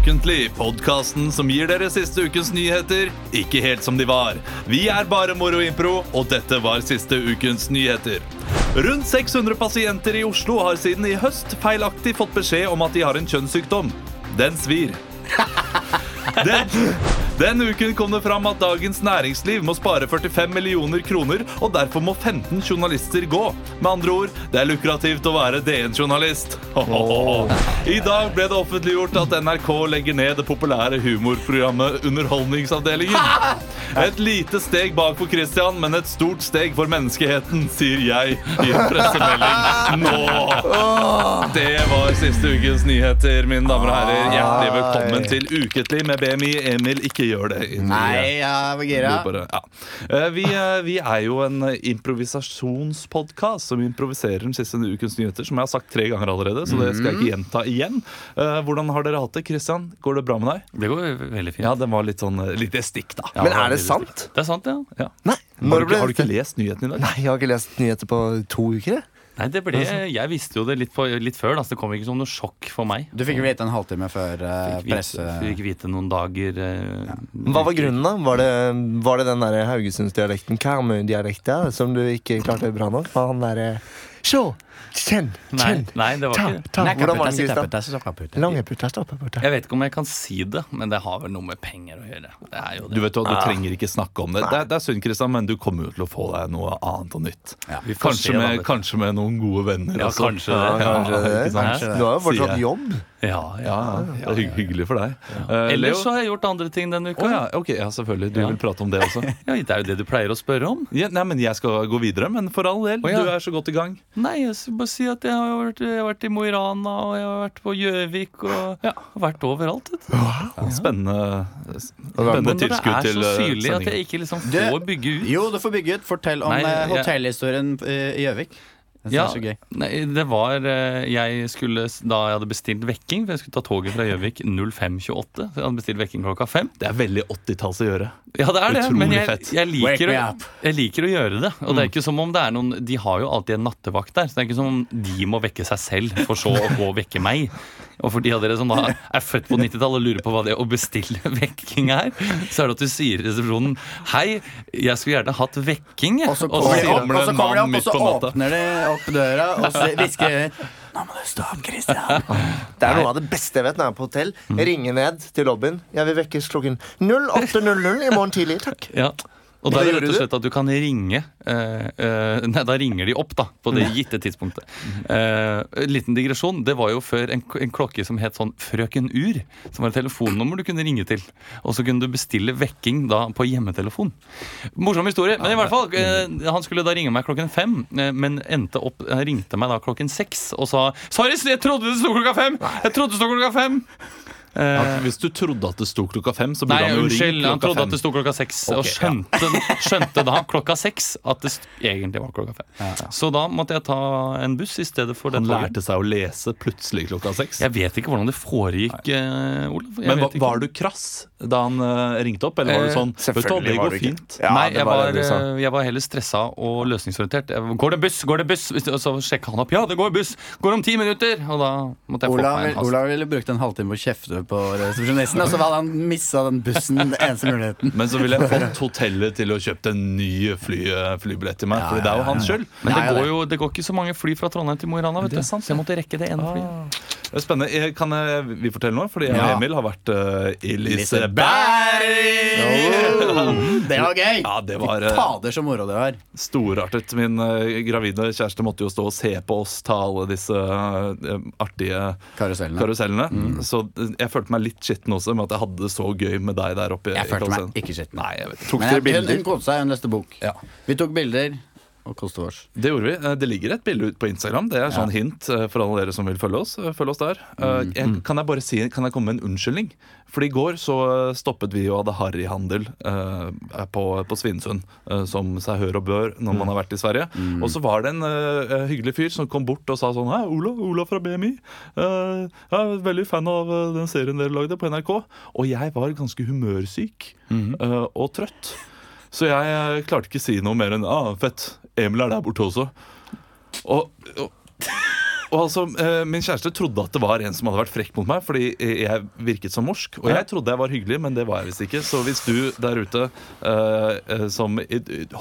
Ukentlig, podkasten som gir dere siste ukens nyheter ikke helt som de var. Vi er bare Moro Impro, og dette var siste ukens nyheter. Rundt 600 pasienter i Oslo har siden i høst feilaktig fått beskjed om at de har en kjønnssykdom. Den svir. Den, den uken kom det fram at Dagens Næringsliv må spare 45 millioner kroner, og derfor må 15 journalister gå. Med andre ord, det er lukrativt å være DN-journalist. I dag ble det offentliggjort at NRK legger ned det populære humorprogrammet Underholdningsavdelingen. Et lite steg bak for Christian, men et stort steg for menneskeheten, sier jeg i en pressemelding nå. Det var siste ukens nyheter, mine damer og herrer. Hjertelig velkommen til Uketlig med BMI. Emil, ikke gjør det. inni- Nei, jeg var gira. Bare- ja. Eh, vi, eh, vi er jo en eh, improvisasjonspodkast som improviserer den siste ukens nyheter, som jeg har sagt tre ganger allerede, så det skal jeg ikke gjenta igjen. Eh, Hvordan har dere hatt det, Christian? Går det bra med deg? Det går veldig fint. Ja, den var litt sånn litt stikk, da. Ja, Men er det sant? Det er sant, ja. Ja. Nei, Har, du, ikke- har du ikke lest nyheten i dag? Nei, jeg har ikke lest nyheter på to uker. jeg. Nei, det ble, Jeg visste jo det litt, på, litt før, da, så det kom ikke som noe sjokk for meg. Du fikk vite en halvtime før uh, Fikk vite, fikk vite noen dager eh, Hva var grunnen, da? Var det, var det den der Haugesundsdialekten, Karmøy-dialekten, som du ikke klarte bra nok? Var han derre Sjå, kjenn, kjenn, nei, det var ta, ikke ta. Jeg vet ikke om jeg kan si det, men det har vel noe med penger å gjøre. Det er jo det. Du vet hva, du trenger ikke snakke om det. Det det er synd, Kristian, men du kommer jo til å få deg noe annet og nytt. Vi får Kanskje se, med, kanskje med noen gode venner. Ja, også. kanskje det. Ja, kanskje det. sant? Hæ? Du har jo fortsatt jobb. Ja, ja. Ja, det er hygg- hyggelig for deg. Eh, Ellers så har jeg gjort andre ting denne uka. Å ja, ok, ja, selvfølgelig. Du Ja. vil prate om det også. Ja, det er jo det du pleier å spørre om. Ja, nei, men Jeg skal gå videre, men for all del. Å, ja. Du er så godt i gang. Nei, jeg skal bare si at jeg har vært, jeg har vært i Mo i Rana, og jeg har vært på Gjøvik, og ja, har vært overalt. Vet du. Ja, spennende spennende Men når det tilskudd er til så eh, syrlig at sendingen. jeg ikke liksom får bygge ut Jo, du får bygge ut. Fortell om Nei, eh, jeg- hotellhistorien eh, i Gjøvik. Synes Ja, så gøy. nei, det var eh, Jeg skulle Da jeg hadde bestilt vekking, for jeg skulle ta toget fra Gjøvik 05.28. Så jeg hadde bestilt vekking klokka fem. Det er veldig 80-talls å gjøre. Ja, det er det, Utrolig men jeg, jeg, liker å, jeg liker å gjøre det. Og det er ikke som om det er noen De har jo alltid en nattevakt der, så det er ikke som om de må vekke seg selv for så å gå og vekke meg. Og for de av dere som da er født på 90-tallet og lurer på hva det å bestille vekking er, så er det at du sier i resepsjonen Hei, jeg skulle gjerne hatt vekking. Og så kommer de opp, og så kommer de opp, og så åpner de opp døra og så hvisker Nå må du stå opp, Christian. Det er noe av det beste jeg vet når jeg er på hotell. Ringe ned til lobbyen. Jeg vil vekkes klokken 08.00 i morgen tidlig. Takk. Ja. Og da er det rett og slett at du kan ringe eh, eh, Nei, da ringer de opp, da, på det gitte tidspunktet. Eh, liten digresjon. Det var jo før en, en klokke som het sånn Frøken Ur. Som var et telefonnummer du kunne ringe til. Og så kunne du bestille vekking da på hjemmetelefon. Morsom historie. Men i hvert fall, eh, han skulle da ringe meg klokken fem, eh, men endte opp, han ringte meg da klokken seks og sa Sorry, jeg trodde det sto klokka fem! Jeg trodde det sto klokka fem! Ja, hvis du trodde at det sto klokka fem, så burde Nei, han jo unnskyld. ringt Han trodde fem. at det sto klokka seks, og Ok, ja. skjønte, skjønte da klokka seks at det st egentlig var klokka fem. Så da måtte jeg ta en buss i stedet for det Han toget. lærte seg å lese plutselig klokka seks. Jeg vet ikke hvordan det foregikk, eh, Olav. Jeg Men vet ikke. var du krass da han uh, ringte opp, eller var du Eh, sånn Vet du selvfølgelig det går fint. Ja, Nei, jeg var var, eh, jeg var heller stressa og løsningsorientert. Jeg, går det buss? Går det buss? Og så sjekka han opp. Ja, det går buss! Går om ti minutter! Og da måtte jeg få meg en hast. Olav ville brukt en halvtime på å kjefte på resepsjonisten, og så hadde han missa den bussen, den eneste muligheten. Men så ville jeg fått hotellet til å kjøpe en ny fly, flybillett til meg. For det er jo hans skyld. Men det går jo det går ikke så mange fly fra Trondheim til Mo i Rana. vet Det du Så jeg måtte rekke det ene flyet. Det er spennende. Kan jeg, vi fortelle noe? Fordi jeg og Ja. Emil har vært uh, i Liseberg! Liseberg! Det var gøy! Ja, det var, Fy eh, Fader, så moro det var. Storartet. Min eh, gravide kjæreste måtte jo stå og se på oss ta alle disse eh, artige Karusellene. karusellene. Så eh, jeg følte meg litt skitten også med at jeg hadde det så gøy med deg der oppe. i Jeg følte meg karusellen. ikke skitten. Nei, jeg vet ikke. Tok Men dere hun, hun bilder? koste seg, hun leste bok. Ja. Vi tok bilder og koste oss. Det gjorde vi. Eh, Det ligger et bilde ut på Instagram. Det er sånn hint eh, for alle dere som vil følge oss. Eh, Følg oss der. Mm. Jeg, kan jeg bare si, kan jeg komme med en unnskyldning? For i går så stoppet vi og hadde harryhandel eh, på, på Svinesund, eh, som seg hør og bør når man har vært i Sverige. Og så var det en eh, hyggelig fyr som kom bort og sa sånn Hei, Ola, Ola fra BMI. Jeg er veldig fan av den serien dere lagde på NRK. Og jeg var ganske humørsyk eh, og trøtt. Så jeg klarte ikke å si noe mer enn ah, fett, Emil er der borte også. Og, og, og altså, eh, Min kjæreste trodde at det var en som hadde vært frekk mot meg, fordi jeg virket som morsk. Og jeg trodde jeg var hyggelig, men det var jeg visst ikke. Så hvis du der ute eh, eh, som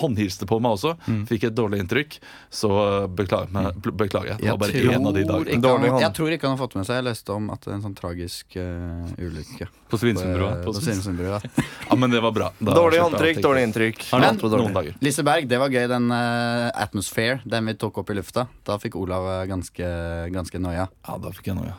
håndhilste på meg også, fikk et dårlig inntrykk, så beklager, meg, beklager jeg. Det var bare én av de dagene. hånd. jeg tror ikke han har fått med seg Jeg leste om at det er en sånn tragisk uh, ulykke På Svinesundbrua. på Ja, men det var bra. Da Dårlig jeg håndtrykk, dårlig inntrykk. Men noen dårlig. dager. Liseberg, det var gøy, den uh, Atmosphere, den vi tok opp i lufta. Da fikk Olav ganske, ganske noia. Ja, da fikk jeg noia.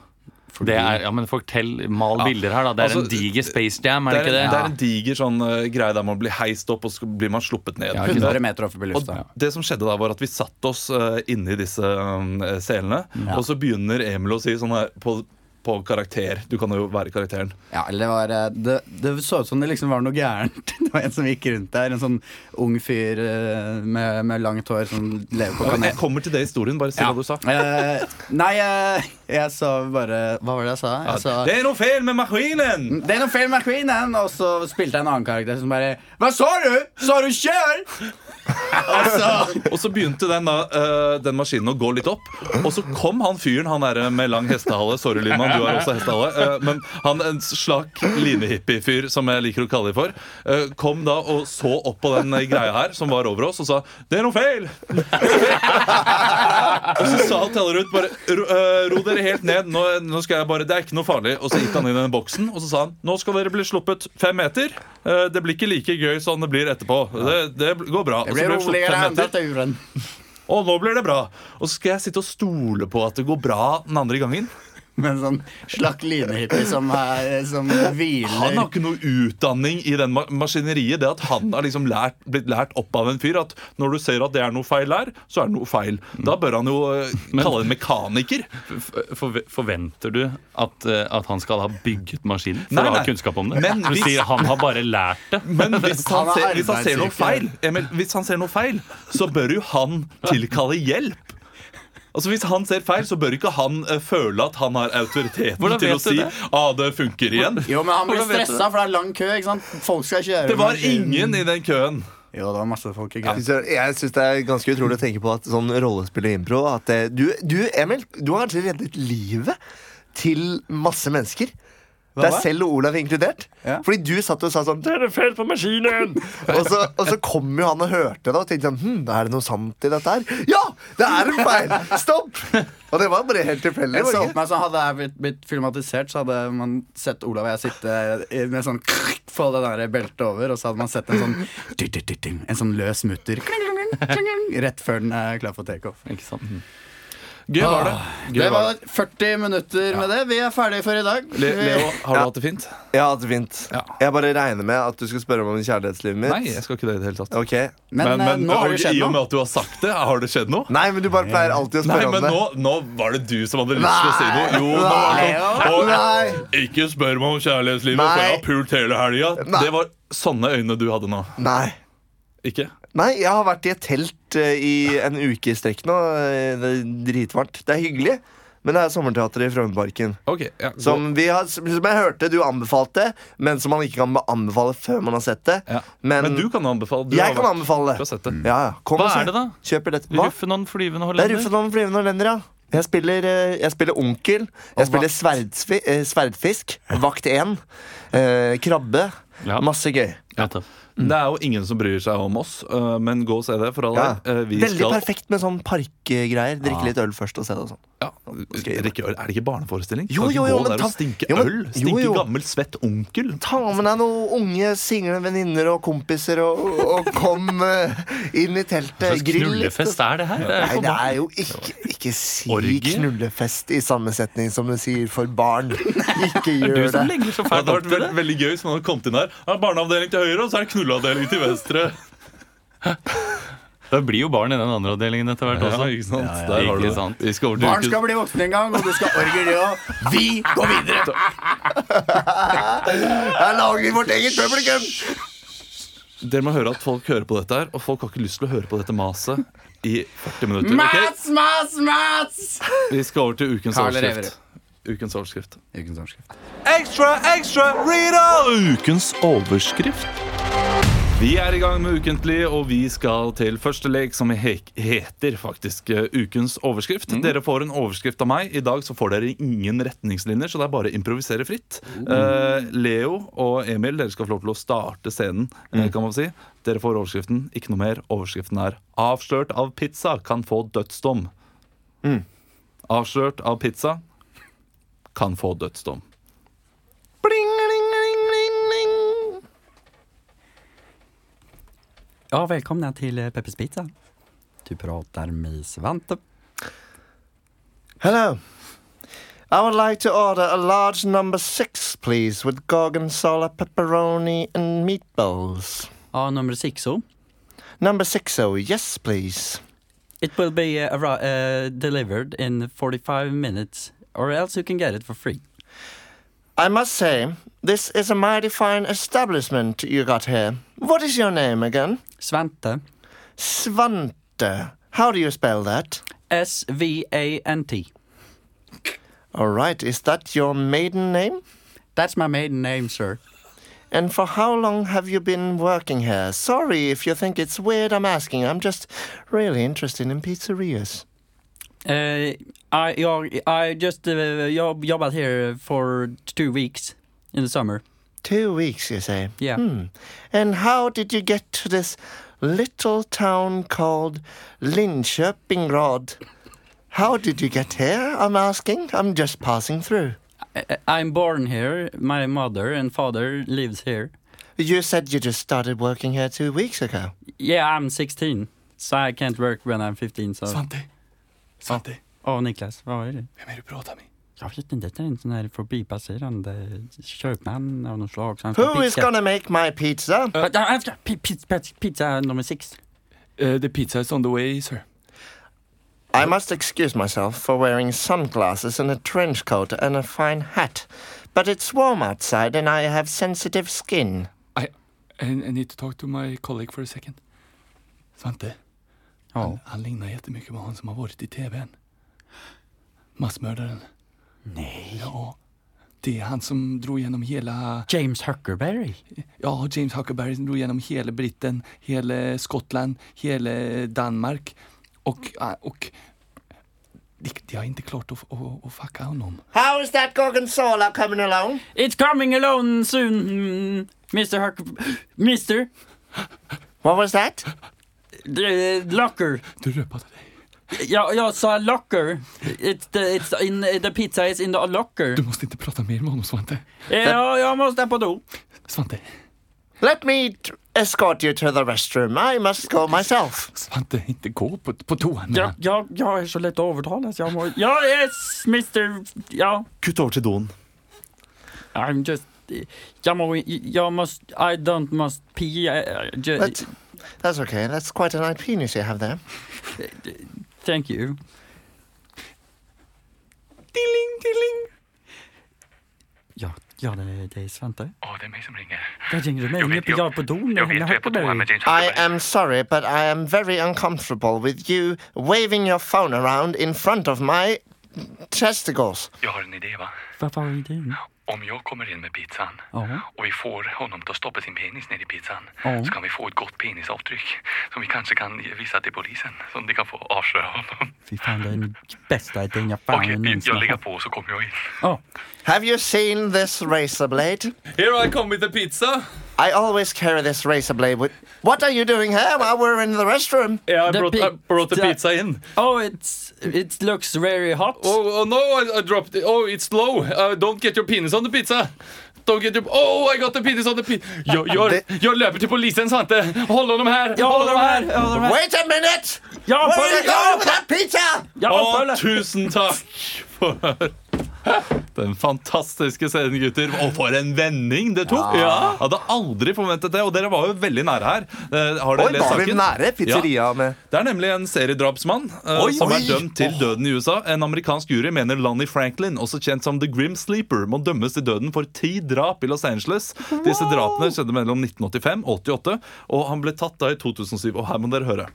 Det er, ja, men Fortell, mal Ja. bilder her, da. Det er Altså, en diger Space Jam, er Det ikke det? det er en diger sånn uh, greie der man blir heist opp, og så blir man sluppet ned. Ja, 100 meter opp i Og det som skjedde da var at Vi satte oss uh, inni disse um, selene, Ja. og så begynner Emil å si sånn her på, på karakter. Du kan jo være karakteren. Ja, eller det var eh, det, det så ut som det liksom var noe gærent. Det var en som gikk rundt der. En sånn ung fyr eh, med, med langt hår som lever på Jeg kommer til det i historien. Bare si Ja. hva du sa. Uh, nei, eh, jeg sa bare Hva var det jeg sa? Jeg sa Det er noe feil med maskinen! det er noe feil med maskinen! Og så spilte jeg en annen karakter som bare Hva sa du? Sa du kjør? og så Og så begynte den, da, uh, den maskinen å gå litt opp. Og så kom han fyren han der med lang hestehale. Sorry, Lyman, du har også hestehale. Uh, men han en slakk linehippie-fyr, som jeg liker å kalle dem for, uh, kom da og så opp på den greia her som var over oss, og sa 'Det er noe feil'. og så sa rundt bare ro, ro dere helt ned. Nå, nå skal jeg bare, Det er ikke noe farlig. Og så gikk han inn i den boksen og så sa han 'Nå skal dere bli sluppet fem meter'. Eh, det blir ikke like gøy som det blir etterpå. Det, det går bra. Det Og så blir ble det sluppet fem meter. Og nå blir det bra. Og så skal jeg sitte og stole på at det går bra den andre gangen. Med en sånn slakk linehippie som, er, som Han har ikke noe utdanning i den maskineriet. Det at han har liksom lært, blitt lært opp av en fyr at når du ser at det er noe feil her, så er det noe feil. Da bør han jo Men, kalle det en mekaniker. For, forve- Forventer du at, eh, at han skal ha bygget maskinen for Nei, å ha kunnskap om det? Men du hvis- sier han har bare lært det. Men hvis han, Han er ser, hvis han ser noe feil, Emil, hvis han ser noe feil, så bør jo han tilkalle hjelp. Altså Hvis han ser feil, så bør ikke han uh, føle at han har autoriteten til å si det? ah, det funker igjen. Jo, men han blir stressa, for det er lang kø. ikke sant? Folk skal kjøre. Det var ingen i den køen. Jo, det var masse folk i kø. Så Jeg synes det er ganske utrolig å tenke på at sånn rollespill og impro At du, du, Emil, du har kanskje reddet livet til masse mennesker. Hva Deg selv og Olav inkludert. Ja. Fordi du satt og sa sånn 'Det er feil på maskinen!' og, så, og så kom jo han og hørte det og tenkte sånn hm, Er det noe sant i dette her? Ja! Det er en feil! Stopp! Og det var bare helt tilfeldig. Jeg så meg, Hadde jeg blitt, blitt filmatisert, så hadde man sett Olav og jeg sitte med sånn Få det der beltet over, og så hadde man sett en sånn En sånn løs mutter rett før den er klar for takeoff. Ikke sant? Gøy var det. Gøy Det var var 40 minutter med det. Vi er ferdige for i dag. Le Leo, har du Ja. hatt det fint? Jeg har hatt det fint. Ja. Jeg bare regner med at du skal spørre om kjærlighetslivet mitt. Nei, jeg skal ikke det i det hele tatt. Okay. Men, eh, nå har det skjedd noe. I og med at du har sagt det, har det skjedd noe? Nei, men du bare pleier alltid å Nei, spørre om men det. nå, nå var det du som hadde lyst til å si noe. Jo, nå var det sånn. Nei. ikke spør meg om kjærlighetslivet, Nei. for jeg har pult hele helga. Det var sånne øyne du hadde nå. Nei. Ikke? Nei, jeg har vært i et telt eh, i en uke i strekk nå. Eh, Det er dritvarmt. Det er hyggelig, men det er sommerteater i Frognerparken. Ok, ja. Som, vi har- som jeg hørte du anbefalte, men som man ikke kan anbefale før man har sett det. ja. Men, Men du kan anbefale. Du jeg har kan vært- anbefale Du det. sett det. Ja, ja. Kom Hva og se. er det, da? Kjøper dette. Hva? Ruffenon flyvende Det er hollender? Flyvende hollender, ja. Jeg spiller, eh, jeg spiller onkel. Jeg spiller sverdsfi, eh, sverdfisk. Vakt 1. Eh, krabbe. Ja. Masse gøy. Nettopp. Det er jo ingen som bryr seg om oss, øh, men gå og se det, for alle Ja. vi Veldig skal- perfekt med sånn parkgreier. Drikke litt øl først og se det og sånn. Ja, drikke øl. Er det ikke barneforestilling? Jo, jo, jo, gå men der ta- og stinke jo, men- øl? Stinke jo. gammel, svett onkel? Ta med deg noen unge, single venninner og kompiser, og, og kom eh, inn i teltet. Hva slags Grill litt. knullefest er det her? Det er Nei, det er jo ikke Ikke si Orgie? knullefest i samme setning som du sier for barn. Ikke gjør det. Det hadde vært veldig gøy hvis man hadde kommet inn her. Er barneavdeling til høyre, og så er det knulleavdeling til venstre. Det blir jo barn i den andre avdelingen etter hvert Ja, også. ikke sant? Ja, ja, ikke sant. Vi skal Barn skal bli voksne en gang, og du skal orgel, det òg. Vi går videre! Her lager vi vårt eget publikum! Dere må høre at folk hører på dette her, og folk har ikke lyst til å høre på dette maset i 40 minutter. Okay? Mats, Mats, Mats! Vi skal over til ukens overskrift. Ukens overskrift. Ukens overskrift. Ekstra, ekstra, Rita! Ukens overskrift. Vi er i gang med Ukentlig, og vi skal til første lek, som he heter faktisk eh, Ukens overskrift. Dere får en overskrift av meg. I dag så får dere ingen retningslinjer, så det er bare å improvisere fritt. Uh, Leo og Emil, dere skal få lov til å starte scenen, mm. kan man si. Dere får overskriften. Ikke noe mer. Overskriften er 'Avslørt av pizza kan få dødsdom'. Avslørt av pizza kan få dødsdom. Bling-ling-ling-ling-ling. Ja, välkomna till eh, Peppers Pizza. Du pratar med Svante. Hello. I would like to order a large number six, please, with gorgonzola, pepperoni, and meatballs. Ja, nummer six. oh. Number six, oh, yes, please. It will be uh, uh, delivered in 45 minutes, or else you can get it for free. I must say, this is a mighty fine establishment you got here. What is your name again? Svante. Svante. How do you spell that? S-V-A-N-T. All right, is that your maiden name? That's my maiden name, sir. And for how long have you been working here? Sorry if you think it's weird I'm asking. I'm just really interested in pizzerias. Uh, I, jag, I just uh, job, jobbat here for two weeks in the summer. Two weeks, you say? Yeah. Hmm. And how did you get to this little town called Linköpingrad? How did you get here? I'm asking. I'm just passing through. I, I'm born here. My mother and father lives here. You said you just started working here two weeks ago. Yeah, I'm 16, so I can't work when I'm 15. So. Svante. Svante. Åh, Niklas, vad är det? Hvem er du prater med? Jag vet inte, det är en sån här förbipasserande köpman av något slag. Who is gonna make my pizza? Uh, got pizza, pizza nummer six. Uh, the pizza is on the way, sir. I must excuse myself for wearing sunglasses and a trench coat and a fine hat. But it's warm outside and I have sensitive skin. I, I, I need to talk to my colleague for a second. Svante. Ja. Han, han ligner jättemycket på han som har varit i tvn. Massmördaren. Nej. Ja. Det är han som drog igenom hela... James Huckerberry. Ja, James Huckerberry som drog igenom hela Britten, hela Skottland, hela Danmark. Och, och de, de har inte klart att, att, att fucka honom. How is that gorgonzola coming along? It's coming alone soon, mm, Mr. Huckerberry. Mr. What was that? The locker. Du røpa det. Ja, jag sa locker. It's the, it's in, the pizza is in the locker. Du måste inte prata mer med honom, Svante. Ja, jag måste på do. Svante, Let me escort you to the restroom. I must go myself. Svante, inte gå på, på toan Ja, ja, jag, jag är så lett att overtale. så jag må... Ja, yes, mister Ja, Kutt over til doen. I'm just... Jeg må... Jeg must I don't must pee. I, I just, But that's okay. That's quite a nice penis you have there. Thank you. Dilling, dilling. Ja, ja det, det är Svante. Åh, det är mig som ringer. Jag ringer mig. Jag Nu vet, är jag på don. Jag vet, du är på toan med James I am sorry, but I am very uncomfortable with you waving your phone around in front of my testicles. Jag har en idé, va? Vad var idén? Om jag kommer in med pizzan Ja. och vi får honom att stoppa sin penis ner i pizzan Ja. så kan vi få ett gott penisavtryck som vi kanske kan visa till polisen så de kan få avslöja honom. Fy fan, det är den bästa idén jag fan okay, någonsin jag lägger på så kommer jag in. Oh. Have you seen this razor blade? Here I come with the pizza. I always carry this razor blade with. What are you doing here while we're in the restroom? Yeah, I The brought, pi- I brought the the- pizza in. Oh, it's it looks very hot. Oh, oh no, I, I dropped it. Oh, it's low. Uh, don't get your penis on the pizza. Don't get your... Oh, I got the penis on the pizza. Jag, jag, jag löper till polisen, Svante. Håll honom här. Ja, Håll de honom här. Wait a minute! Ja, Where are you with that pizza? Ja, Å, følg- tusen takk for den fantastiske scenen, gutter. Og for en vending det tok! Ja. Hadde aldri forventet det, og dere var jo veldig nære her. Eh, Har dere Oi, lest saken? nære pizzeria med Det er nemlig en seriedrapsmann Oi, som er dømt til døden i USA. En amerikansk jury mener Lonnie Franklin, også kjent som The Grim Sleeper, må dømmes til døden for ti drap i Los Angeles. Disse drapene skjedde mellom 1985 og 88, og han ble tatt da i 2007. Og her må dere høre.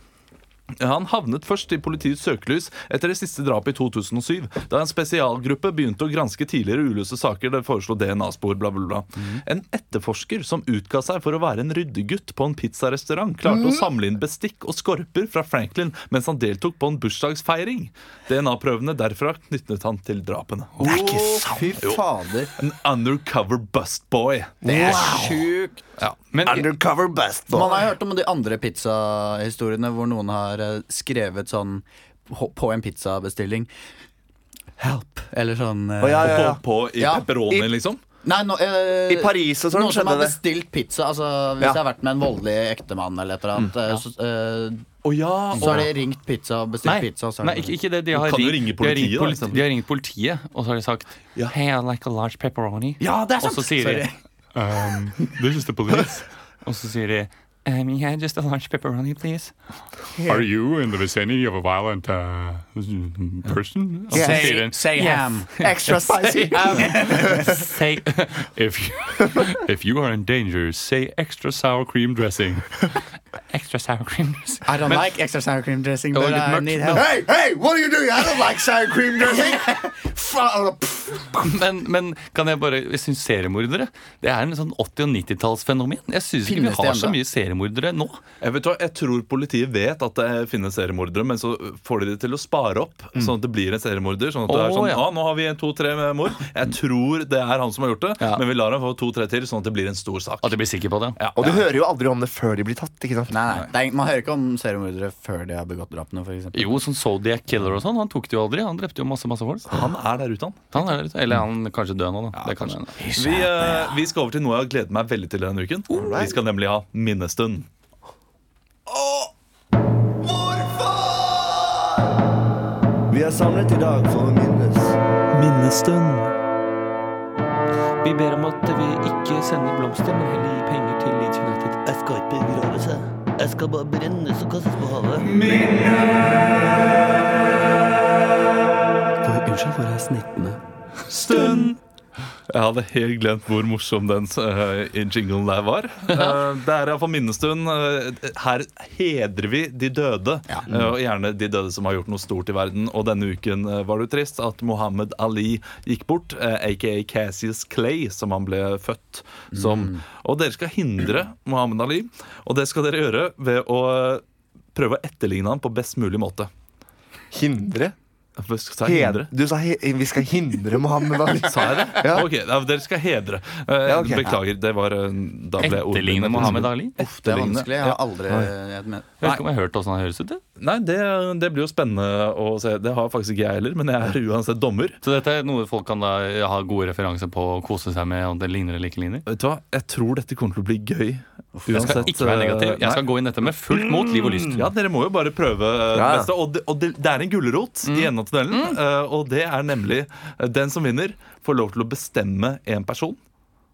Han havnet først i politiets søkelys etter det siste drapet i 2007, da en spesialgruppe begynte å granske tidligere uløste saker der foreslo DNA-spor. bla bla bla. En etterforsker som utga seg for å være en ryddegutt på en pizzarestaurant, klarte å samle inn bestikk og skorper fra Franklin mens han deltok på en bursdagsfeiring. DNA-prøvene derfra knyttet han til drapene. Det er ikke sant! Fy fader. En undercover bust boy. Det er sjukt. Ja. Men Undercover best Man boy. har hørt om de andre pizzahistoriene hvor noen har eh, skrevet sånn på en pizzabestilling Help. Eller sånn oh, ja, ja, ja, på, på i Ja. pepperoni, I- liksom? Nei, no, eh, I Paris og sånn Noen som har bestilt pizza. Altså, hvis Ja. jeg har vært med en voldelig ektemann eller et eller annet, Mm, så, eh, oh, ja! så har de ringt pizza og bestilt Nei, pizza. Så nei ikke, Ikke det, de har, kan ringt- ringe de har ringt politiet, da, liksom. De har ringt politiet, og så har de sagt Ja. Hey, I like a large pepperoni. Ja, det er Og så sier de um, This is the police. Og så sier de um, yeah, just a large pepperoni, please. Are you in the vicinity of a violent uh, person? Og så Yes. Say yes. ham. Extra spicy. Say, if, you, if you are in danger, say extra sour cream dressing. Extra sour cream dressing. I don't like extra sour cream dressing, but I need help. Hey, hey, what are you doing? I don't like sour cream dressing. Men, men kan jeg bare Jeg syns seriemordere Det er en sånn 80- og 90-tallsfenomen. Jeg syns ikke vi har så mye seriemordere nå. Jeg, vet hva, jeg tror politiet vet at det finnes seriemordere, men så får de det til å spare opp. Sånn at det blir en seriemorder. Sånn at det er sånn, ja. ah, nå har vi en to-tre mord. Jeg tror det er han som har gjort det, Ja. men vi lar ham få to-tre til, sånn at det blir en stor sak. At de blir sikre på det. Ja. Og du hører jo aldri om det før de blir tatt. ikke sant? Nei, nei. Man hører ikke om seriemordere før de har begått drapene, for eksempel. Jo, sånn Zodiac Killer og sånn. Han tok det jo aldri. Han drepte jo masse masse folk. Han er der ute, han. Han er, der ute. eller han kanskje død nå, da. det kan hende. Vi, uh, vi skal over til noe jeg har gledet meg veldig til denne uken. Vi skal nemlig ha minnestund. Vi er samlet i dag for å minnes. Minnestund. Vi ber om at vi ikke sender blomster, men heller gir penger til Leeds United. Jeg skal ikke begraves, jeg. Jeg skal bare brennes og kastes på havet. Unnskyld, for er snittene? Stund. Jeg hadde helt glemt hvor morsom den uh, jinglen der var. Uh, det er iallfall minnestund. Uh, her hedrer vi de døde. Eh, og gjerne de døde som har gjort noe stort i verden. Og denne uken var det jo trist at Mohammed Ali gikk bort, aka Cassius Clay, som han ble født som. Og dere skal hindre Mohammed Ali, og det skal dere gjøre ved å prøve å etterligne han på best mulig måte. Hindre? Jeg hindre? Du sa he vi skal hindre Mohammed Ali. Sa jeg det? Ja. Ok, ja, Dere skal hedre. Uh, Ja, okay. Beklager. det var eh, da ble Etterligne. Mohammed Ali? Uff, det er vanskelig. Jeg har aldri jeg, men, Jeg vet ikke om jeg har hørt åssen han høres ut. jeg. Nei, det, det blir jo spennende å se. Det har faktisk ikke jeg heller, men jeg er uansett dommer. Så dette er noe folk kan da ha gode referanser på og kose seg med, og det ligner eller ikke ligner? Vet du hva? Jeg tror dette kommer til å bli gøy. Jeg skal ikke være negativ. Jeg skal nei. gå inn dette med fullt mot, liv og lyst. Ja, Dere må jo bare prøve eh, det Ja. beste. Og, det, og det, det er en gulrot i enden av tunnelen. Mm. og det er nemlig eh, den som vinner, får lov til å bestemme en person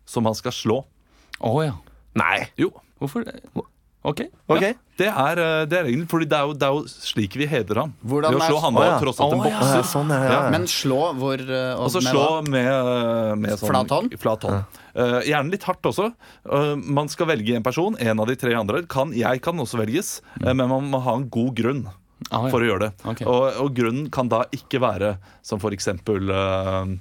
som han skal slå. Å ja. Nei. Jo. Hvorfor det? Ok. Ok. Ja, det er, eh, det er regelen, fordi det er, jo, det er jo slik vi hedrer ham. Hvordan Ved å er- slå han Å, ja. tross alt en Å, ja. bokser. Ja, sånn, ja, ja. Ja. men slå hvor eh, Og så med slå hva? med, med sånn, Flat hånd? Flat hånd. Eh, gjerne litt hardt også. Eh, man skal velge en person. En av de tre andre. Kan, jeg kan også velges, eh, men man må ha en god grunn Ah, ja. for å gjøre det. Ok. Og, og grunnen kan da ikke være som for eksempel eh,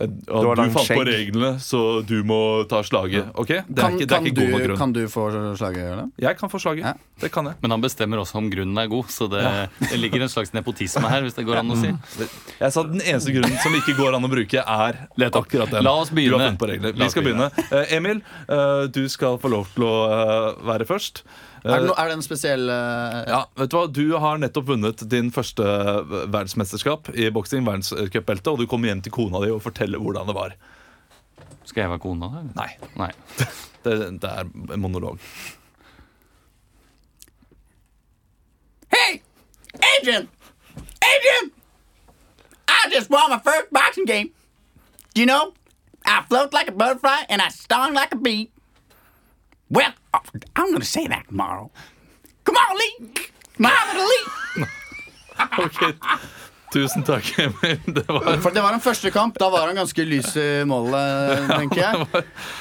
Eh, Du du fant fant på reglene, så du må ta slaget. Ok? Det er Kan, ikke, det er ikke god nok du, grunn. kan du få slaget, det? Jeg kan få slaget. Ja. Det kan jeg. Men han bestemmer også om grunnen er god, så det, det ligger en slags nepotisme her, hvis det går an å si. Jeg sa Den eneste grunnen som ikke går an å bruke, er akkurat den. La oss Du begynne. har på Vi skal begynne. Eh, Emil, eh, du skal få lov til å være først. Eh, Er det, no, er det en spesiell uh, Ja, vet Du hva? Du har nettopp vunnet din første verdensmesterskap i boksing, verdenscupbeltet, og du kommer hjem til kona di og forteller hvordan det var. Skal jeg være kona? Eller? Nei, Nei. det, det er en monolog. Hey! Adrian! Adrian! I just won my first boxing game. You know, I float like a butterfly and I stung like a bee. Well, I'm gonna say that tomorrow. Come on, Lee! Muhammad Ali! okay. Tusen takk, Emil. Det var, For det var en første kamp. Da var han ganske lys i målet, tenker jeg.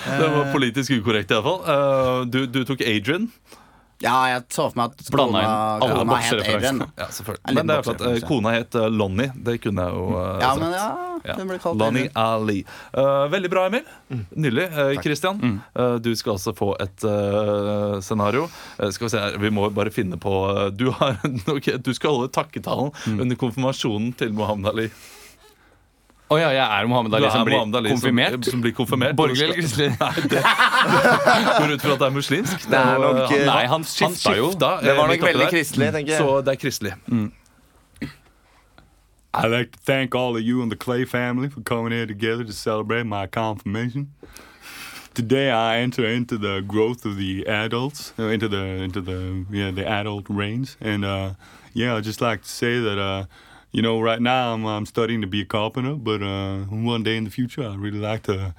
det var politisk ukorrekt, iallfall. Uh, du, du tok Adrian. Ja, jeg så for meg at Blanda inn kona, alle kona het boksereferanser. Adrian. Ja, selvfølgelig. Men det er for at Eh, Kona het eh, Lonnie. Det kunne jeg jo uh, Ja, sagt. men ja, Ja. ble kalt Lonnie Adrian. Ali. Uh, veldig bra, Emil. Nydelig. Uh, Christian, uh, du skal altså få et scenario. Skal vi se her, vi må bare finne på du, har, okay, du skal holde takketalen under konfirmasjonen til Mohammed Ali. Å ja, jeg er Mohammed Du Ali er som blir Muhammad Ali som- konfirmert? Som, blir konfirmert. Borgerlig Og eller du kristelig? skal- Går ut fra at det er muslimsk. Det er nok, Og, eh, Nei, han skifta jo. skifta, Det var eh, nok veldig kristelig, tenker jeg. Så det er kristelig. I'd like to thank all of you and the Clay family for coming here together to celebrate my confirmation. Today I enter into the growth of the adults, uh, into the into the yeah the adult range, and uh, yeah, I'd just like to say that uh, you know right now I'm I'm studying to be a carpenter, but uh, one day in the future I really like to.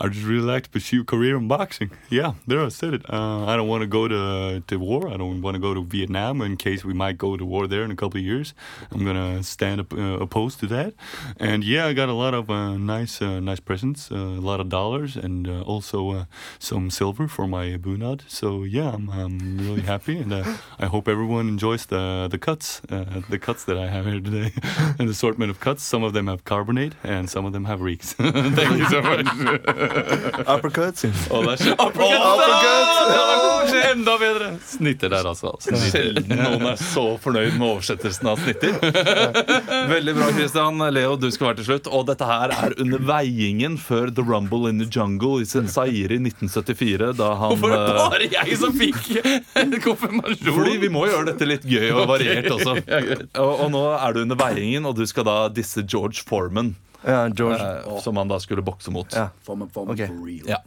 I just really like to pursue a career in boxing. Yeah, there I said it. Uh, I don't want to go to to war. I don't want to go to Vietnam in case we might go to war there in a couple of years. I'm gonna stand up uh, opposed to that. And yeah, I got a lot of uh, nice uh, nice presents, uh, a lot of dollars, and uh, also some silver for my bunad. So yeah, I'm, I'm really happy, and I hope everyone enjoys the the cuts, the cuts that I have here today, an assortment of cuts. Some of them have carbonate, and some of them have reeks. Thank you so much. Uppercuts. Å, det er kjempe- Uppercuts. Enda bedre! Snitter der, altså. Sjelden noen er så fornøyd med oversettelsen av snitter. Veldig bra, Christian. Leo, du skal være til slutt. Og dette her er under veiingen før The Rumble in the Jungle i Zaire i 1974. Da han Hvorfor er det eh, bare jeg som fikk en konfirmasjon? Fordi vi må gjøre dette litt gøy og variert også. Og, og nå er du under veiingen, og du skal da disse George Foreman. Ja, George. eh, som han da skulle bokse mot. Ja. For, meg- for, meg for real. Ja.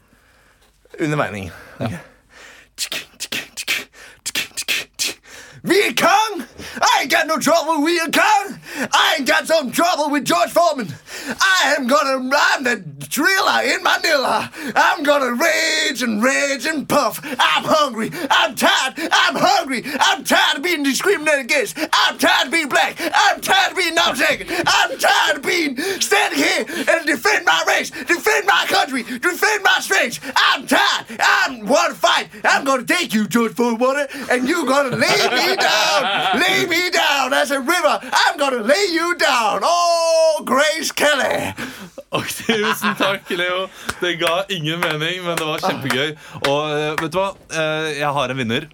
Under veining. Viet Cong! I ain't got no trouble with Viet Cong! I ain't got some trouble with George Foreman! I am gonna, I'm the driller in Manila! I'm gonna rage and rage and puff! I'm hungry! I'm tired! I'm hungry! I'm tired of being discriminated against! I'm tired of being black! I'm tired of being non-shaken! I'm tired of being standing here and defend my race! Defend my country! Defend my strength! I'm tired! I'm want to fight! I'm gonna take you, George Foreman, and you're gonna lay me down! Lay me down as a river! I'm gonna lay you down! Oh, Grace Kelly! Og tusen takk, Leo. Det ga ingen mening, men det var kjempegøy. Og eh, vet du hva? Eh, Jeg har en vinner.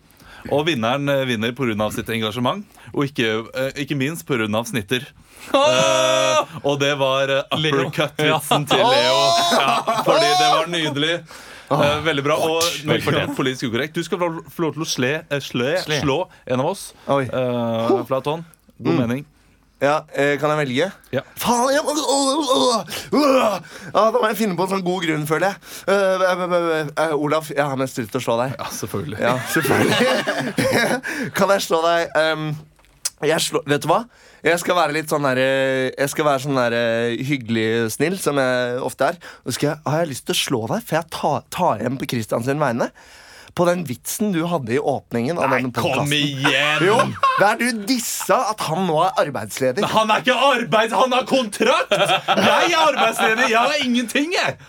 Og vinneren eh, vinner pga. sitt engasjement, og ikke, ikke minst pga. snitter. Uh, og det var uppercut-vitsen til Leo. Ja, fordi det var nydelig. Eh, veldig bra. Og velfortjent politisk ukorrekt. Du skal få lov- til å sle, sle, sle. slå en av oss. Oi. Uh, Platon. God God mening. Ja, eh, kan jeg velge? Ja. Faen, jeg må. Ja, Da må jeg finne på en sånn god grunn, føler jeg. Uh, uh, eh, eh, Olaf, jeg har mest lyst til å slå deg. Ja, selvfølgelig. Ja, selvfølgelig. kan jeg slå deg um, jeg slå, Vet du hva? Jeg skal være litt sånn der, eh, Jeg skal være sånn der eh, hyggelig snill, som jeg ofte er. Og så jeg, har jeg lyst til å slå deg, for jeg tar, tar igjen på Christian sin vegne. På den vitsen du hadde i åpningen av denne Kom igjen! Jo, der du dissa at han nå er arbeidsledig. Han er ikke arbeids... Han har kontrakt! Jeg er arbeidsledig! Jeg har ingenting, jeg!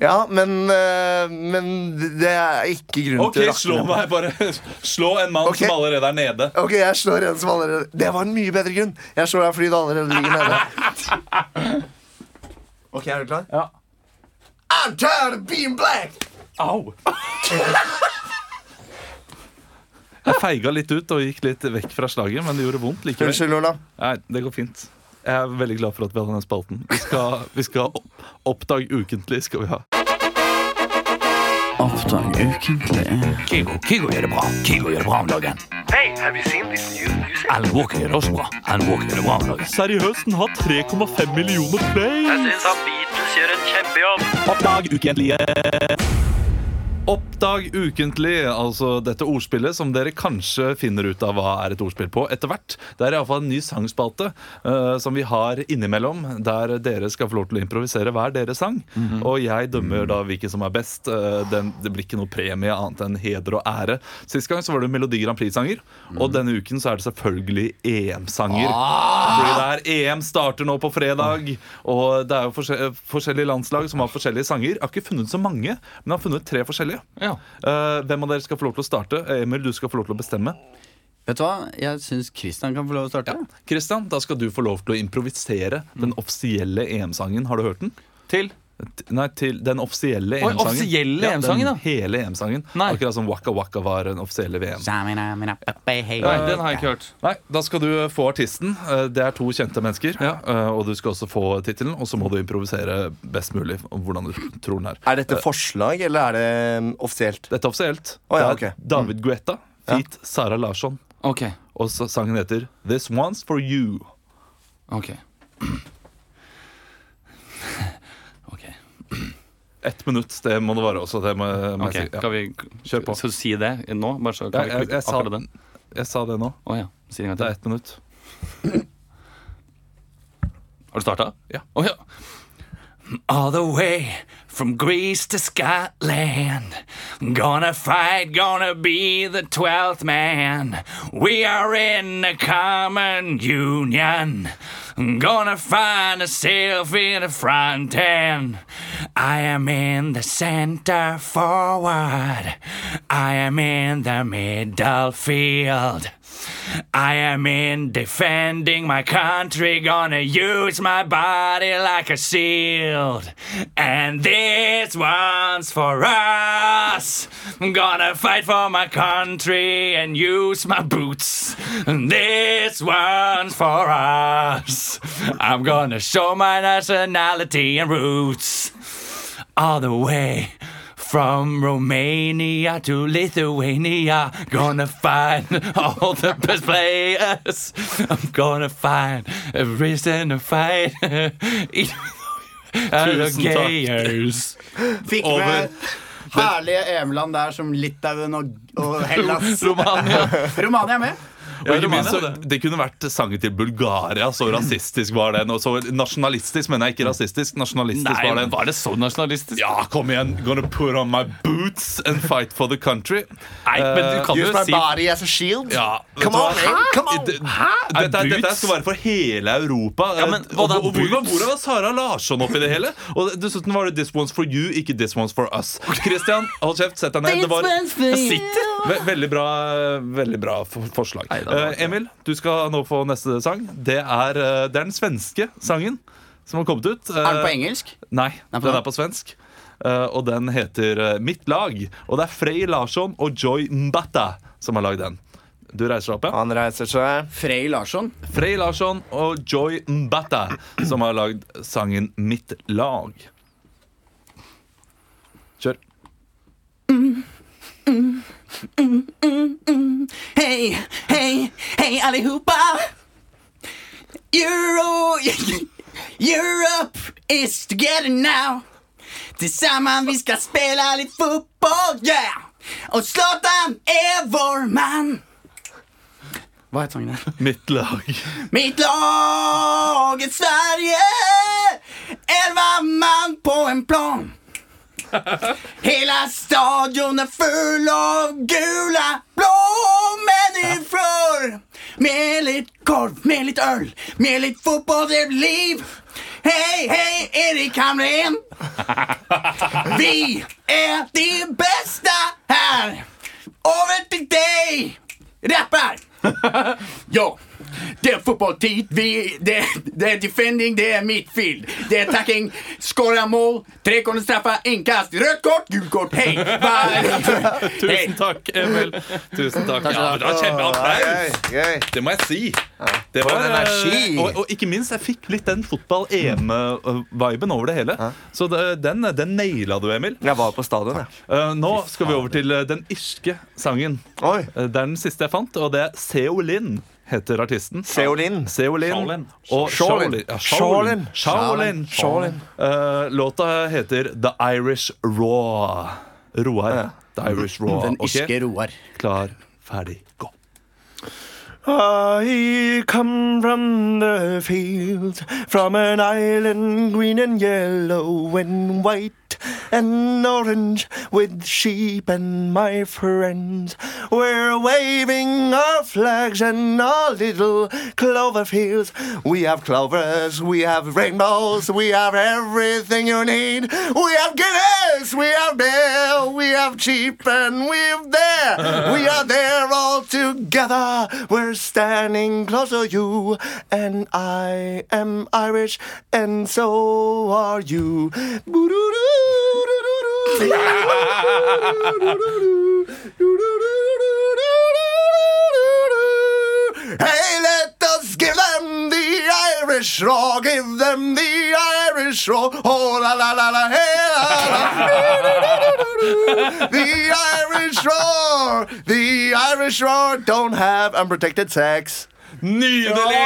Ja, men, eh, men det er ikke grunn Ok, til å slå rakne. meg. Bare slå en mann Ok. som allerede er nede. Ok, jeg slår en som allerede Det var en mye bedre grunn. Jeg slår deg fordi du allerede ligger nede. Ok, er du klar? Ja. I'm tired of being black! Au! Jeg feiga litt ut og gikk litt vekk fra slaget, men det gjorde vondt likevel. Unnskyld, Ola. Nei, det går fint. Jeg er veldig glad for at vi hadde den spalten. Vi skal, vi skal opp, Oppdag ukentlig. skal vi ha Oppdag ukentlig. Kygo, Kygo gjør det bra. Kygo gjør det bra om dagen. Alan Walker gjør det også bra. Alan Walker gjør det bra om dagen. Seriøst, den har 3,5 millioner play! syns han Beatles gjør en kjempejobb. Oppdag ukentlige. Oppdag ukentlig, altså dette ordspillet som dere kanskje finner ut av hva er et ordspill på etter hvert. Det er iallfall en ny sangspalte uh, som vi har innimellom, der dere skal få lov til å improvisere hver deres sang. Og jeg dømmer da hvilken som er best. Uh, den, det blir ikke noe premie annet enn heder og ære. Sist gang så var det Melodi Grand Prix-sanger, og denne uken så er det selvfølgelig EM-sanger. Fordi det er EM starter nå på fredag, og det er jo forskjell- forskjellige landslag som har forskjellige sanger. Jeg har ikke funnet så mange, men jeg har funnet tre forskjellige. Ja. Uh, hvem av dere skal få lov til å starte? Emil, du skal få lov til å bestemme. Vet du hva? Jeg syns Christian kan få lov til å starte. Kristian, da skal du få lov til å improvisere den offisielle EM-sangen. Har du hørt den? Til? Nei, til den offisielle EM-sangen. offisielle EM-sangen, den da? Hele EM-sangen. Akkurat som Waka Waka var den offisielle VM. Nei, den har jeg ikke hørt. Nei, Da skal du få artisten. Eh, Det er to kjente mennesker. Ja. eh, Og du skal også få tittelen, og så må du improvisere best mulig hvordan du tror den er. Er dette forslag, eller er det um, offisielt? Dette er offisielt. Oh, ja, det er. David Guetta, feat. Sara Larsson. Okay. Og sangen heter This One's For You. ok Ett minutt, det må det være også. Det må, må ok, jeg si. Ja. Skal vi Kjør på. Skal du si det nå? Bare så kan ja, jeg, klikke jeg, sa, den jeg sa det nå. Oh, ja, si det Det er ett minutt. Har du startet? Ja. Oh, ja All the way from Greece to Scotland. Gonna fight, gonna be the twelfth man. We are in a common union. Gonna find myself in the front end. I am in the center forward. I am in the middle field. I am in defending my country, gonna use my body like a shield. And this one's for us. I'm gonna fight for my country and use my boots. And this one's for us. I'm gonna show my nationality and roots all the way. From Romania to Lithuania, gonna find all the best players. I'm gonna find a reason to fight. Tusen takk. Fikk Over. med herlige EM-land der som Litauen og, og Hellas. Romania. Romania er med. Ja, ikke minst, så, det kunne vært sangen til Bulgaria. Så rasistisk var den. Og så nasjonalistisk, mener jeg. Ikke rasistisk. Nasjonalistisk Nei, var den. var det så nasjonalistisk? Ja, kom igjen. Gonna put on my boots and fight for the country. Nei, men du kan Use jo my si body as a shield? Ja, Come on, Hæ? Come on. Hæ? Dette, dette skal være for hele Europa. Ja, men hva og, da, og, hvor, var- hvor var Sara Larsson oppi det hele? Og dessuten var det This one's for you, ikke This one's for us. Christian, hold kjeft, sett deg ned. Det var veldig bra, veldig bra for forslag. Nei, Eh, Emil, du skal nå få neste sang. Det er, uh, det er den svenske sangen som har kommet ut. Er den på Eh, engelsk? Nei, Nei, på den er på svensk. Eh, og den heter Mitt lag. Og det er Frey Larsson og Joy Mbata som har lagd den. Du reiser deg opp, ja? Han reiser seg. Frey Larsson. Frey Larsson og Joy Mbata som har lagd sangen Mitt lag. Kjør. Hej, hei, hei, allihopa! Euro, Europe is together now. Tillsammans vi skal spela litt fotball, yeah! Og Zlatan er vår man. Hva het sangen? Mitt lag. Mitt lag er Sverige Elva man på en plan Hela stadion är full av gula blå människor Med lite korv, med lite öl, med lite fotboll, det blir liv Hej, hej, Erik Hamrén. Vi är de bästa här. Över till dig Rappar! Jo, Det er fotballtid. Det, det er defending, det er midtfield. Det er attacking. Skåra mål. Trekornerstraffa, innkast. Rødt kort, gult kort. Hei! Tusen takk, Emil. Tusen takk. Ja, men det var kjempeapplaus! Det må jeg si. Det var en eh, energi. Og, og ikke minst, jeg fikk litt den fotball-EM-viben over det hele. Så den, den naila du, Emil. Jeg var på stadion, jeg. Eh, nå skal vi over til eh, den irske sangen. Det er den siste jeg fant, og det er Seolin heter artisten. Seolin. Seolin. Shaolin. Og Shaolin. Shaolin. Shaolin. Shaolin. Eh, låta heter The Irish Raw. Roar. The Irish Raw. Den irske Roar. Klar, ferdig, gå. I come from the fields, from an island green and yellow and white and orange, with sheep and my friends. We're waving our flags and our little clover fields. We have clovers, we have rainbows, we have everything you need. We have Guinness, we have bear, we have sheep and we're there. We are there all together. We're standing close to you, and I am Irish, and so are you. Hey, let us give them the Irish raw, give them the Irish raw. Oh la la la la, hey la la. The Irish roar, the Irish roar don't have unprotected sex. Nydelig!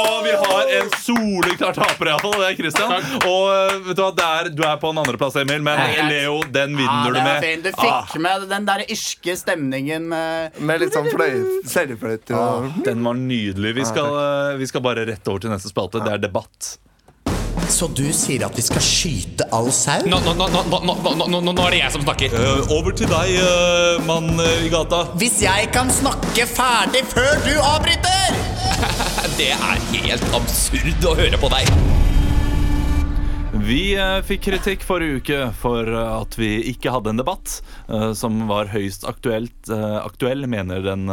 Og vi har en soleklar taper, iallfall. Det er Christian. Og vet du hva, der, er, du er på en andreplass, Emil, men Leo, den vinner du med. Fin. Du Ah, fikk med den der irske stemningen. eh, Med litt sånn fløyt, Ah, den var nydelig. Vi skal, eh, vi skal bare rette over til neste spalte. Det er debatt. Så du sier at vi skal skyte all sau? Nå, nå, nå, nå, nå, nå, nå, nå er det jeg som snakker. Eh, over til deg, eh, mann eh, i gata. Hvis jeg kan snakke ferdig før du avbryter! Det er helt absurd å høre på deg. Vi fikk kritikk forrige uke for at vi ikke hadde en debatt som var høyst aktuelt, aktuell, mener den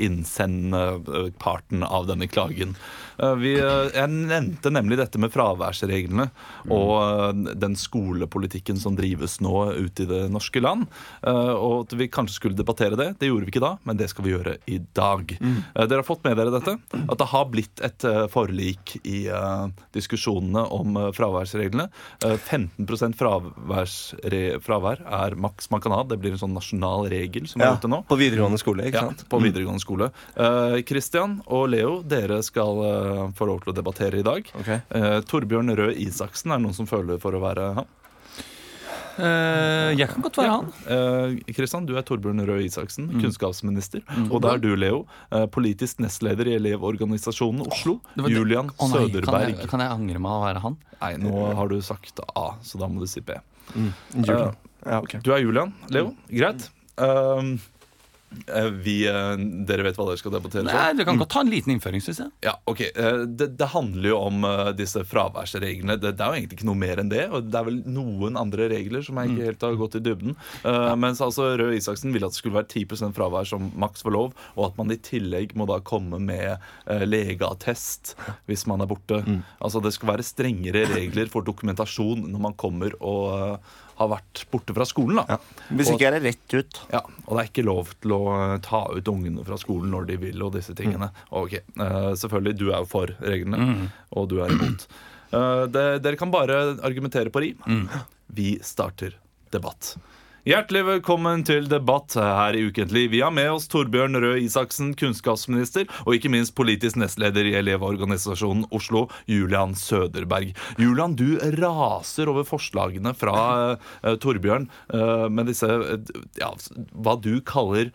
innsendende parten av denne klagen. Eh, vi, eh, jeg nevnte nemlig dette med fraværsreglene og eh, den skolepolitikken som drives nå ute i det norske land. og at vi kanskje skulle debattere det. Det gjorde vi ikke da, men det skal vi gjøre i dag. Mm. dere har fått med dere dette? At det har blitt et forlik i diskusjonene om fraværsreglene. Eh, 15 fraværsre, fravær er maks man kan ha. Det blir en sånn nasjonal regel som er ute nå. På videregående skole, ikke Ja, sant? på videregående skole. Kristian Christian og Leo, dere skal eh, få lov til å debattere i dag. Okay. Eh, Torbjørn Røe Isaksen, er det noen som føler for å være han? Eh, jeg kan godt være han. Eh, Christian, du er Torbjørn Røe Isaksen, Mm. kunnskapsminister. Og da er du, Leo, eh, politisk nestleder i Elevorganisasjonen Oslo. Oh, Julian oh, nei, Søderberg. Kan jeg, kan jeg angre meg å være han? Nei, nå har du sagt A, så da må du si B. Julian. Ja, okay. Du er Julian. Leo, greit. Um, eh, vi, eh, dere vet hva dere skal debattere? Nei, Du kan godt ta en liten innføring, Synes jeg. Ja, ok. Eh, Det, det handler jo om eh, disse fraværsreglene. Det, det er jo egentlig ikke noe mer enn det. Og det er vel noen andre regler som jeg ikke helt har gått i dybden. Uh, Mens altså Røe Isaksen ville at det skulle være 10% fravær som maks for lov, og at man i tillegg må da komme med uh, legeattest hvis man er borte. Altså Det skal være strengere regler for dokumentasjon når man kommer og eh, har vært borte fra skolen. da. Hvis Og- ikke er det rett ut. ja, og det er ikke lov til å eh, ta ut ungene fra skolen når de vil, og disse tingene. Ok, uh, Selvfølgelig, du er jo for reglene, og du er imot. Uh, det, dere kan bare argumentere på rim. Vi starter debatt. Hjertelig velkommen til debatt her i Ukentlig. Vi har med oss Torbjørn Røe Isaksen, kunnskapsminister, og ikke minst politisk nestleder i Elevorganisasjonen Oslo, Julian Søderberg. Julian, du raser over forslagene fra uh, Torbjørn uh, med disse uh, ja, hva du kaller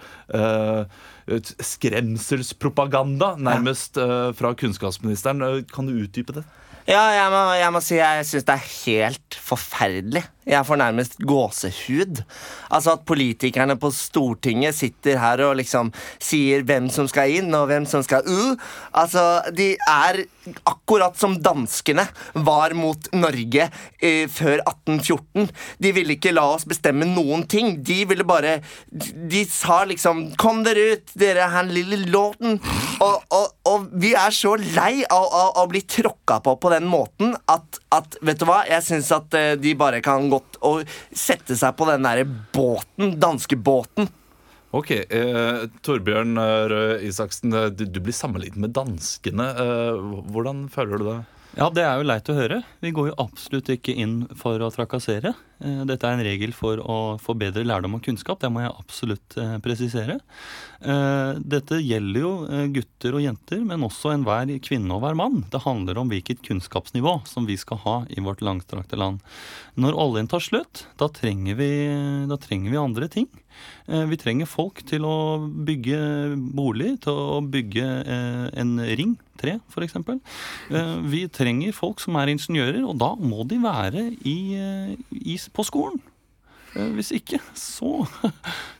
skremselspropaganda, nærmest fra kunnskapsministeren. Kan du utdype det? Ja, jeg må, jeg må si jeg syns det er helt forferdelig. Jeg får nærmest gåsehud. Altså At politikerne på Stortinget sitter her og liksom sier hvem som skal inn, og hvem som skal u. Altså, de er akkurat som danskene var mot Norge eh, før 1814. De ville ikke la oss bestemme noen ting. De ville bare De, sa liksom 'Kom dere ut, dere han lille låten'. Og, og, og vi er så lei av, å bli tråkka på på den måten at, at Vet du hva? Jeg syns at eh, de bare kan godt sette seg på den derre båten, danskebåten. Ok, eh, Torbjørn eh, Røe Isaksen, eh, du, du blir sammenlignet med danskene. Eh, hvordan føler du det? Ja, det er jo leit å høre. Vi går jo absolutt ikke inn for å trakassere. Eh, Dette er en regel for å få bedre lærdom og kunnskap. Det må jeg absolutt eh, presisere. Eh, Dette gjelder jo gutter og jenter, men også enhver kvinne og hver mann. Det handler om hvilket kunnskapsnivå som vi skal ha i vårt langstrakte land. Når oljen tar slutt, da trenger vi, da trenger vi andre ting. Vi trenger folk til å bygge bolig, til å bygge en ring, tre f.eks. Vi trenger folk som er ingeniører, og da må de være i, i, på skolen. Eh, Hvis ikke, så,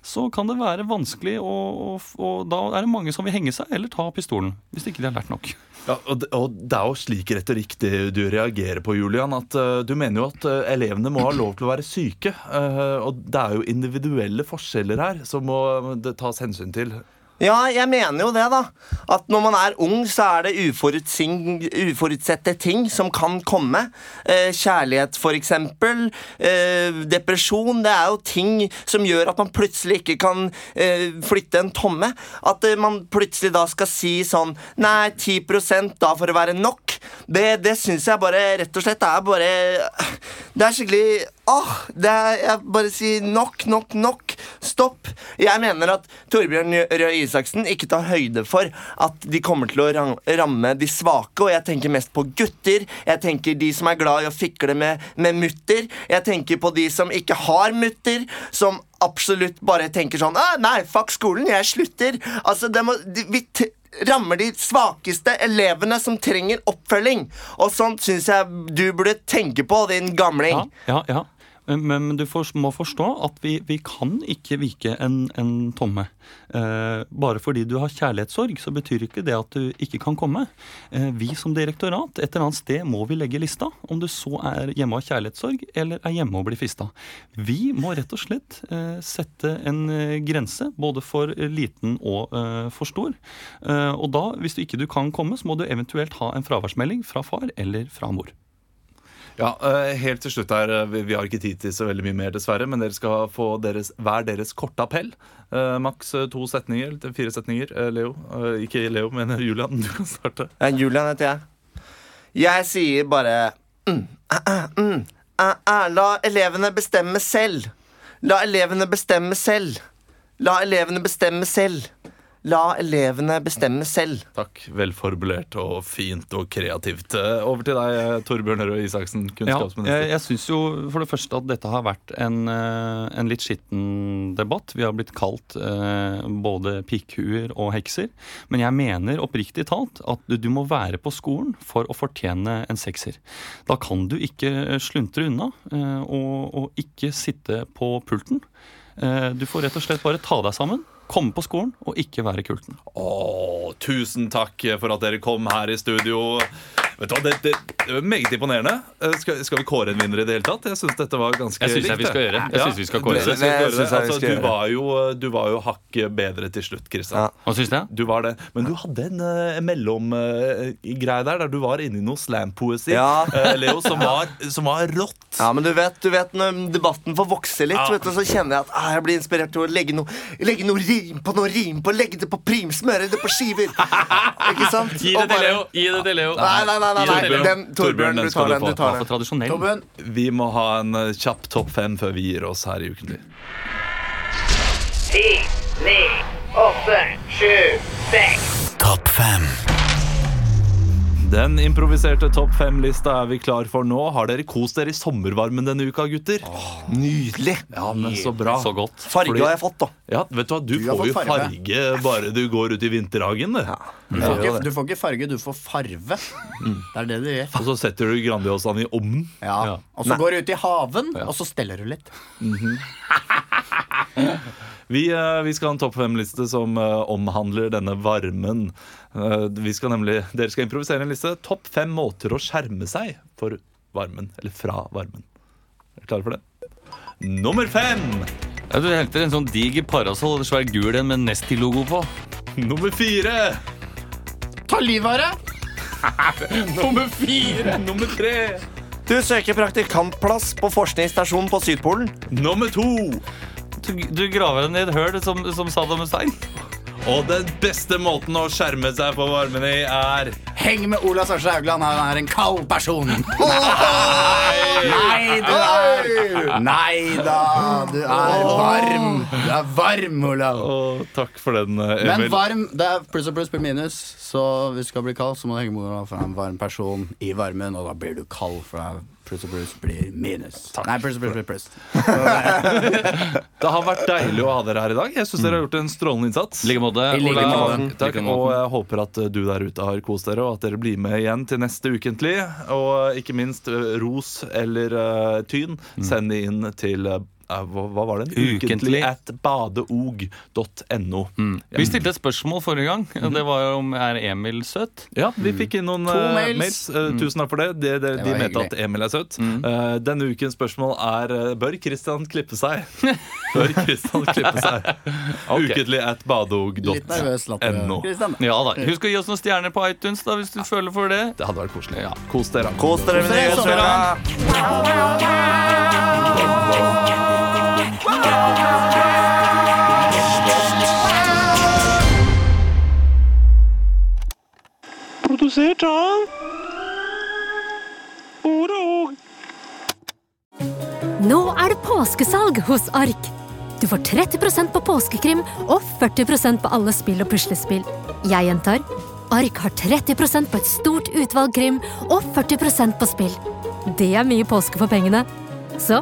så kan det være vanskelig, og, og, og da er det mange som vil henge seg eller ta pistolen. Hvis ikke de har lært nok. Ja, og, det, og det er jo slik retorikk det du reagerer på, Julian. At uh, Du mener jo at uh, elevene må ha lov til å være syke. Uh, og det er jo individuelle forskjeller her som må det tas hensyn til. Ja, jeg mener jo det, da. At når man er ung, så er det uforutsette ting som kan komme. Eh, kjærlighet, eksempel. Eh, depresjon. Det er jo ting som gjør at man plutselig ikke kan eh, flytte en tomme. At eh, man plutselig da skal si sånn Nei, 10% da for å være nok. Det, det syns jeg bare rett og slett er bare Det er skikkelig Åh, det er, jeg bare sier nok, nok, nok. Stopp. Jeg mener at Torbjørn Røe Isaksen ikke tar høyde for at de kommer til å ramme de svake, og jeg tenker mest på gutter. Jeg tenker de som er glad i å fikle med, med mutter. Jeg tenker på de som ikke har mutter, som absolutt bare tenker sånn ah, Nei, fuck skolen, jeg slutter. Altså, det må, de, vi rammer de svakeste elevene som trenger oppfølging. Og sånt syns jeg du burde tenke på, din gamling. Ja, ja, ja. Men, men du for, må forstå at vi, vi kan ikke vike en, en tomme. Eh, bare fordi du har kjærlighetssorg, så betyr ikke det at du ikke kan komme. Eh, vi som direktorat, et eller annet sted må vi legge lista. Om du så er hjemme av kjærlighetssorg, eller er hjemme og blir fista. Vi må rett og slett eh, sette en eh, grense, både for eh, liten og eh, for stor. Eh, og da, hvis du ikke du kan komme, så må du eventuelt ha en fraværsmelding fra far eller fra mor. Ja, eh, Helt til slutt her, eh, vi, har ikke tid til så veldig mye mer, dessverre. Men dere skal få deres, hver deres korte appell. Eh, Maks to setninger, fire setninger. Leo. Ikke Leo, men Julian. Du kan starte. Ja, Julian heter jeg. Jeg sier bare mm, mm, ah, mm, ah, ah, La elevene bestemme selv. La elevene bestemme selv. La elevene bestemme selv. La elevene bestemme selv. Takk. Velformulert og fint og kreativt. Eh, Over til deg, eh, Torbjørn Røe Isaksen, Ja, kunnskapsminister. jeg jeg syns jo for det første at dette har vært en, eh, en litt skitten debatt. Vi har blitt kalt eh, både pikkhuer og hekser. Men jeg mener oppriktig talt at du, du må være på skolen for å fortjene en sekser. Da kan du ikke sluntre unna eh, og, og ikke sitte på pulten. Eh, du får rett og slett bare ta deg sammen. Komme på skolen og ikke være kulten. Å, tusen takk for at dere kom her i studio. Vet du hva, Det, det, det var meget imponerende. Eh, Skal, skal vi kåre en vinner i det hele tatt? Jeg syns dette var ganske Jeg synes jeg likt, vi skal gjøre. Jeg synes vi skal kåre det. skal kåre Altså, du, var jo, du var jo hakket bedre til slutt, Kristian. Hva syns jeg? Du var det. Men du hadde en uh, mellomgreie der, der du var inne i noe slampoesi, Ja. uh, Leo, som var, som var rått. Ja, men du vet, du vet når debatten får vokse litt, Ja. vet du, så kjenner jeg at ah, jeg blir inspirert til å legge noe, legge noe rim på noe rim på, legge det på prim, smøre det på skiver. Ikke sant? Gi det til Leo! Gi det til Leo! Nei, nei, nei, nei, nei. Torbjørn. Den, Torbjørn, du skal tar du den. få. Du tar den. Torbjørn. Vi må ha en eh, kjapp topp fem før vi gir oss her i Ukentlig. Ti, ni, åtte, sju, seks. Topp fem. Den improviserte topp fem-lista er vi klar for nå. Har dere kost dere i sommervarmen denne uka, gutter? Åh, Nydelig. Ja, men så bra. Så godt. Farge Fordi- har jeg fått, da. Ja, vet Du hva, du, du får jo farge. farge bare du går ut i vinterhagen. Ja. du, får ikke, du får ikke farge, du får farve. Det er det du gjør. Og så setter du Grandiosaen i ovnen. Ja. Ja. Og så går du ut i haven, og så steller du litt. Mm eh, vi skal ha en topp fem-liste som eh, omhandler denne varmen. Eh, vi skal nemlig, dere skal improvisere en liste. Topp fem måter å skjerme seg for varmen. Eller fra varmen. Er dere klare for det? Nummer fem! Ja, du henter en sånn diger parasoll, svær gul en med Nesti-logo på. Nummer fire! Ta livet av deg! Nummer fire! Nummer tre! Du søker praktikantplass på forskningsstasjonen på Sydpolen. Nummer to! Du, du graver deg ned i et høl som, som Saddam Hussein. Og den beste måten å skjerme seg på varmen i er Heng med Ola Sarse Haugland, han er en kald person. Nei, du er Nei da, du er varm. Du er varm, Olav. Oh, Takk for den, Emil. Men varm, det er pluss og pluss blir minus. Så hvis du skal bli kald, så må du henge med Olav, for han er en varm person i varmen. Og da blir du kald, for da pluss og pluss blir minus. Nei, pluss og pluss blir pluss. Det har vært deilig å ha dere her i dag. Jeg syns dere har gjort en strålende innsats. I like måte. I like måte. Takk, og jeg håper at du der ute har kost dere, og at dere blir med igjen til neste ukentlig. Og ikke minst eh, ros eller uh, tyn. Send det inn til eh, hva, hva var den? Ukentlig. at badeog.no. Vi stilte et spørsmål forrige gang. Det var om er Emil søt. Ja, vi fikk inn noen eh, mails. mails. Eh, tusen takk for det. De, de, de mente at Emil er søt. Eh, denne ukens spørsmål er eh, Bør Christian klippe seg? Bør Christian klippe seg? Ukentlig at badeog.no. Ja da. Husk å gi oss noen stjerner på iTunes da, hvis du føler for det. Det hadde vært koselig. Ja. Kos dere. Kos dere med dere, det. og Nå er det påskesalg hos Ark. Du får 30% på påskekrim og 40% på alle spill og puslespill. Jeg gjentar Ark har 30% på et stort utvalg krim og 40% på spill. Det er mye påske for pengene. Så